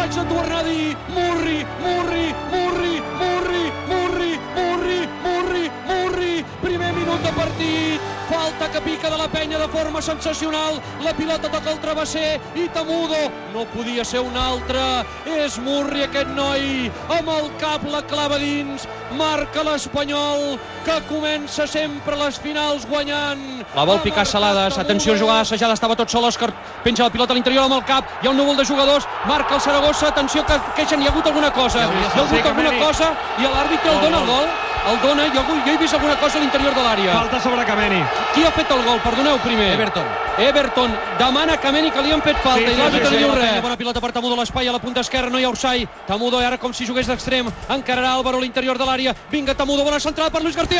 vaig a tornar a dir. Murri, Murri, Murri, Murri, Murri, Murri, Murri, Murri. Primer minut de partit. Falta que pica de la penya de forma sensacional. La pilota toca el travesser i Tamudo. No podia ser un altre. És Murri aquest noi. Amb el cap la clava dins. Marca l'Espanyol que comença sempre les finals guanyant. La vol picar Salades, atenció, jugada assajada, estava tot sol, Òscar penja la pilota a l'interior amb el cap, hi ha un núvol de jugadors, marca el Saragossa, atenció que queixen, hi ha hagut alguna cosa, hi ha hagut alguna cosa i l'àrbitre el dona el gol el dona, jo, jo he vist alguna cosa a l'interior de l'àrea. Falta sobre Kameni. Qui ha fet el gol? Perdoneu primer. Everton. Everton demana a Kameni que li han fet falta Sí, i sí, l'àrbitre sí, li sí, diu sí. res. Bona pilota per Tamudo a l'espai, a la punta esquerra no hi ha Orsai. Tamudo ara com si jugués d'extrem, encararà Álvaro a l'interior de l'àrea. Vinga Tamudo, bona centrada per Luis García.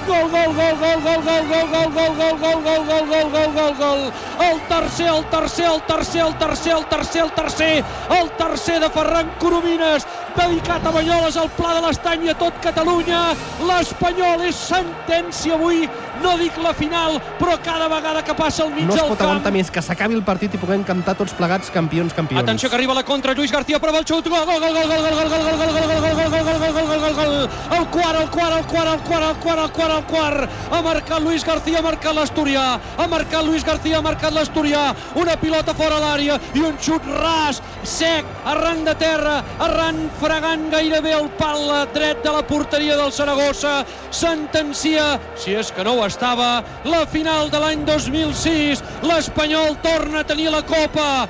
el tercer, el tercer, el tercer, el tercer, el tercer, el tercer, el tercer de Ferran Coromines, dedicat a Banyoles, al Pla de l'Estany i a tot Catalunya. L'Espanyol és sentència avui, no dic la final, però cada vegada que passa al mig No es del pot camp... aguantar més que s'acabi el partit i puguem cantar tots plegats campions, campions. Atenció que arriba la contra, Lluís García prova el xut, gol, gol, gol, gol, gol, gol, gol, gol, gol, gol, gol, gol, gol, gol, gol, gol, gol, gol, gol, el quart, el quart, el quart, el quart, el quart, el quart, el quart, ha marcat Luis García, ha marcat l'Asturià, ha marcat Luis García, ha marcat l'Asturià, una pilota fora l'àrea i un xut ras, sec, arran de terra, arran fregant gairebé el pal dret de la porteria del Saragossa, sentencia, si és que no ho estava, la final de l'any 2006, l'Espanyol torna a tenir la Copa,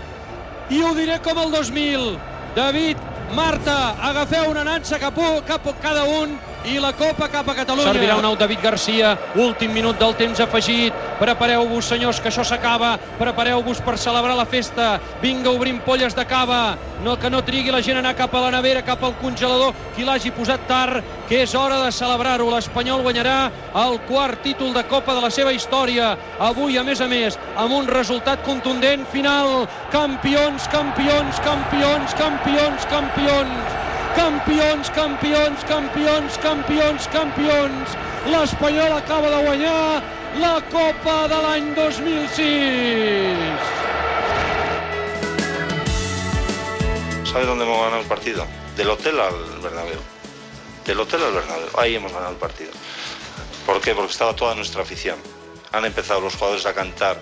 i ho diré com el 2000. David, Marta, agafeu una nansa cap, cap cada un i la Copa cap a Catalunya. Servirà un nou David Garcia, últim minut del temps afegit. Prepareu-vos, senyors, que això s'acaba. Prepareu-vos per celebrar la festa. Vinga, obrim polles de cava. No, que no trigui la gent a anar cap a la nevera, cap al congelador, qui l'hagi posat tard, que és hora de celebrar-ho. L'Espanyol guanyarà el quart títol de Copa de la seva història. Avui, a més a més, amb un resultat contundent final. Campions, campions, campions, campions, campions. Campions, campions, campions, campions, campions. L'Espanyol acaba de guanyar la Copa de l'any 2006. ¿Sabes dónde hemos ganado el partido? Del hotel al Bernabéu. Del hotel al Bernabéu. Ahí hemos ganado el partido. ¿Por qué? Porque estaba toda nuestra afición. Han empezado los jugadores a cantar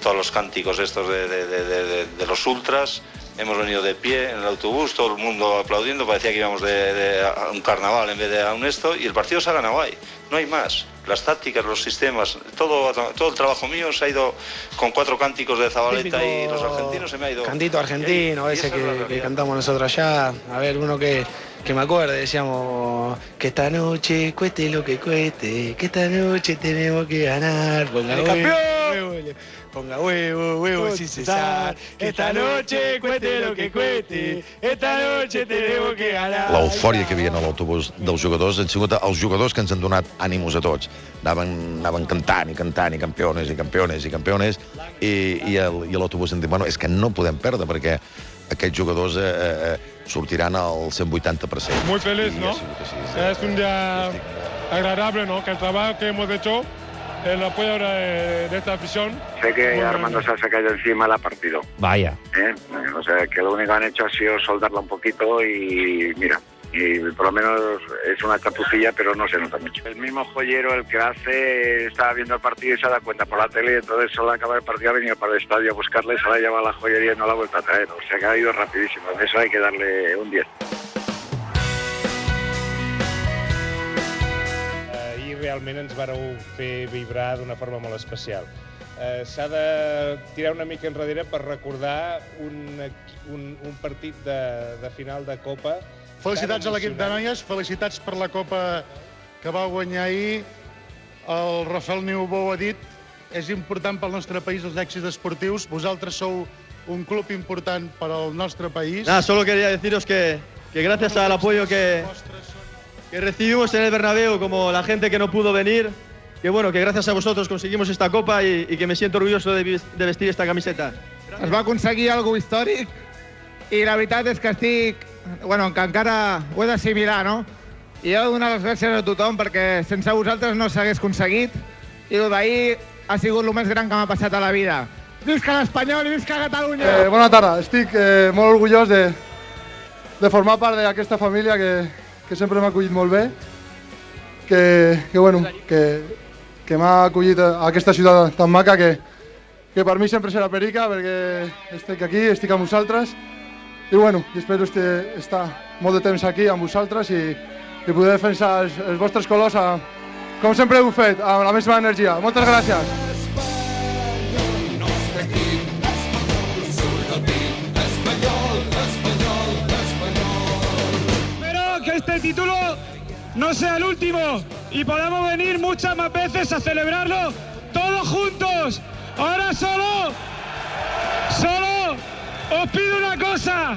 todos los cánticos estos de los ultras. Hemos venido de pie en el autobús, todo el mundo aplaudiendo. Parecía que íbamos de, de a un carnaval en vez de a un esto. Y el partido se ha ganado ahí. No hay más. Las tácticas, los sistemas, todo, todo el trabajo mío se ha ido con cuatro cánticos de Zabaleta y los argentinos se me ha ido. Cantito argentino, ese que, que cantamos nosotros allá. A ver, uno que, que me acuerde, decíamos que esta noche cueste lo que cueste, que esta noche tenemos que ganar. Ponga ¡El huevo, campeón! Ponga huevo, huevo sin cesar. Que esta noche cueste lo que cueste, esta noche tenemos que ganar. l'eufòria que hi havia a l'autobús dels jugadors han sigut els jugadors que ens han donat ànimos a tots. Anaven, anaven cantant i cantant i campiones i campiones i campiones i, i, el, i l'autobús hem dit, bueno, és que no podem perdre perquè aquests jugadors eh, eh, sortiran al 180%. Muy feliz, I ¿no? ha sigut així, sí. Es un día agradable, ¿no? Que el trabajo que hemos hecho, el apoyo de, de esta afición. Sé que Bueno, Armando se ha caído encima, la partido. Vaya. ¿eh? O sea, que lo único que han hecho ha sido soldarla un poquito y mira, y por lo menos es una chapucilla, pero no se nota mucho. El mismo joyero, el que hace, estaba viendo el partido y se da cuenta por la tele, y entonces solo acaba el partido, ha venido para el estadio a buscarle, se la ha llevado a la joyería y no la ha vuelto a traer. O sea que ha ido rapidísimo, eso hay que darle un 10. Realment ens vareu fer vibrar d'una forma molt especial. Eh, S'ha de tirar una mica enrere per recordar un, un, un partit de, de final de Copa Felicitats a l'equip de noies, felicitats per la Copa que va guanyar ahir. El Rafael Niubó ha dit, és important pel nostre país els èxits esportius. Vosaltres sou un club important per al nostre país. Nada, solo quería deciros que, que gracias al apoyo que, que recibimos en el Bernabéu, como la gente que no pudo venir, que bueno, que gracias a vosotros conseguimos esta copa y, y que me siento orgulloso de, de vestir esta camiseta. Es va aconseguir algo històric i la veritat és que estic... Bueno, que encara ho he d'assimilar, no? I he de donar les gràcies a tothom perquè sense vosaltres no s'hagués aconseguit i el d'ahir ha sigut el més gran que m'ha passat a la vida. Visca l'Espanyol i visca Catalunya! Eh, bona tarda, estic eh, molt orgullós de, de formar part d'aquesta família que, que sempre m'ha acollit molt bé, que, que, bueno, que, que m'ha acollit a aquesta ciutat tan maca que, que per mi sempre serà perica perquè estic aquí, estic amb vosaltres i bueno, espero estar molt de temps aquí amb vosaltres i, i poder defensar els, els vostres colors a, com sempre heu fet, amb la meva energia. Moltes gràcies. Espero que este título no sea el último y podamos venir muchas más veces a celebrarlo todos juntos. Ahora solo, solo os pido una cosa,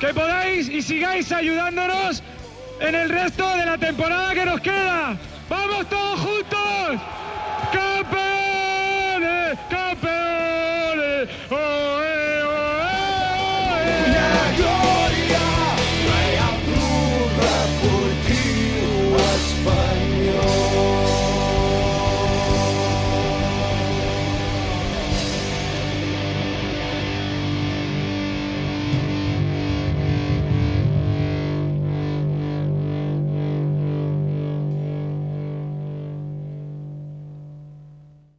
que podáis y sigáis ayudándonos en el resto de la temporada que nos queda. ¡Vamos todos juntos!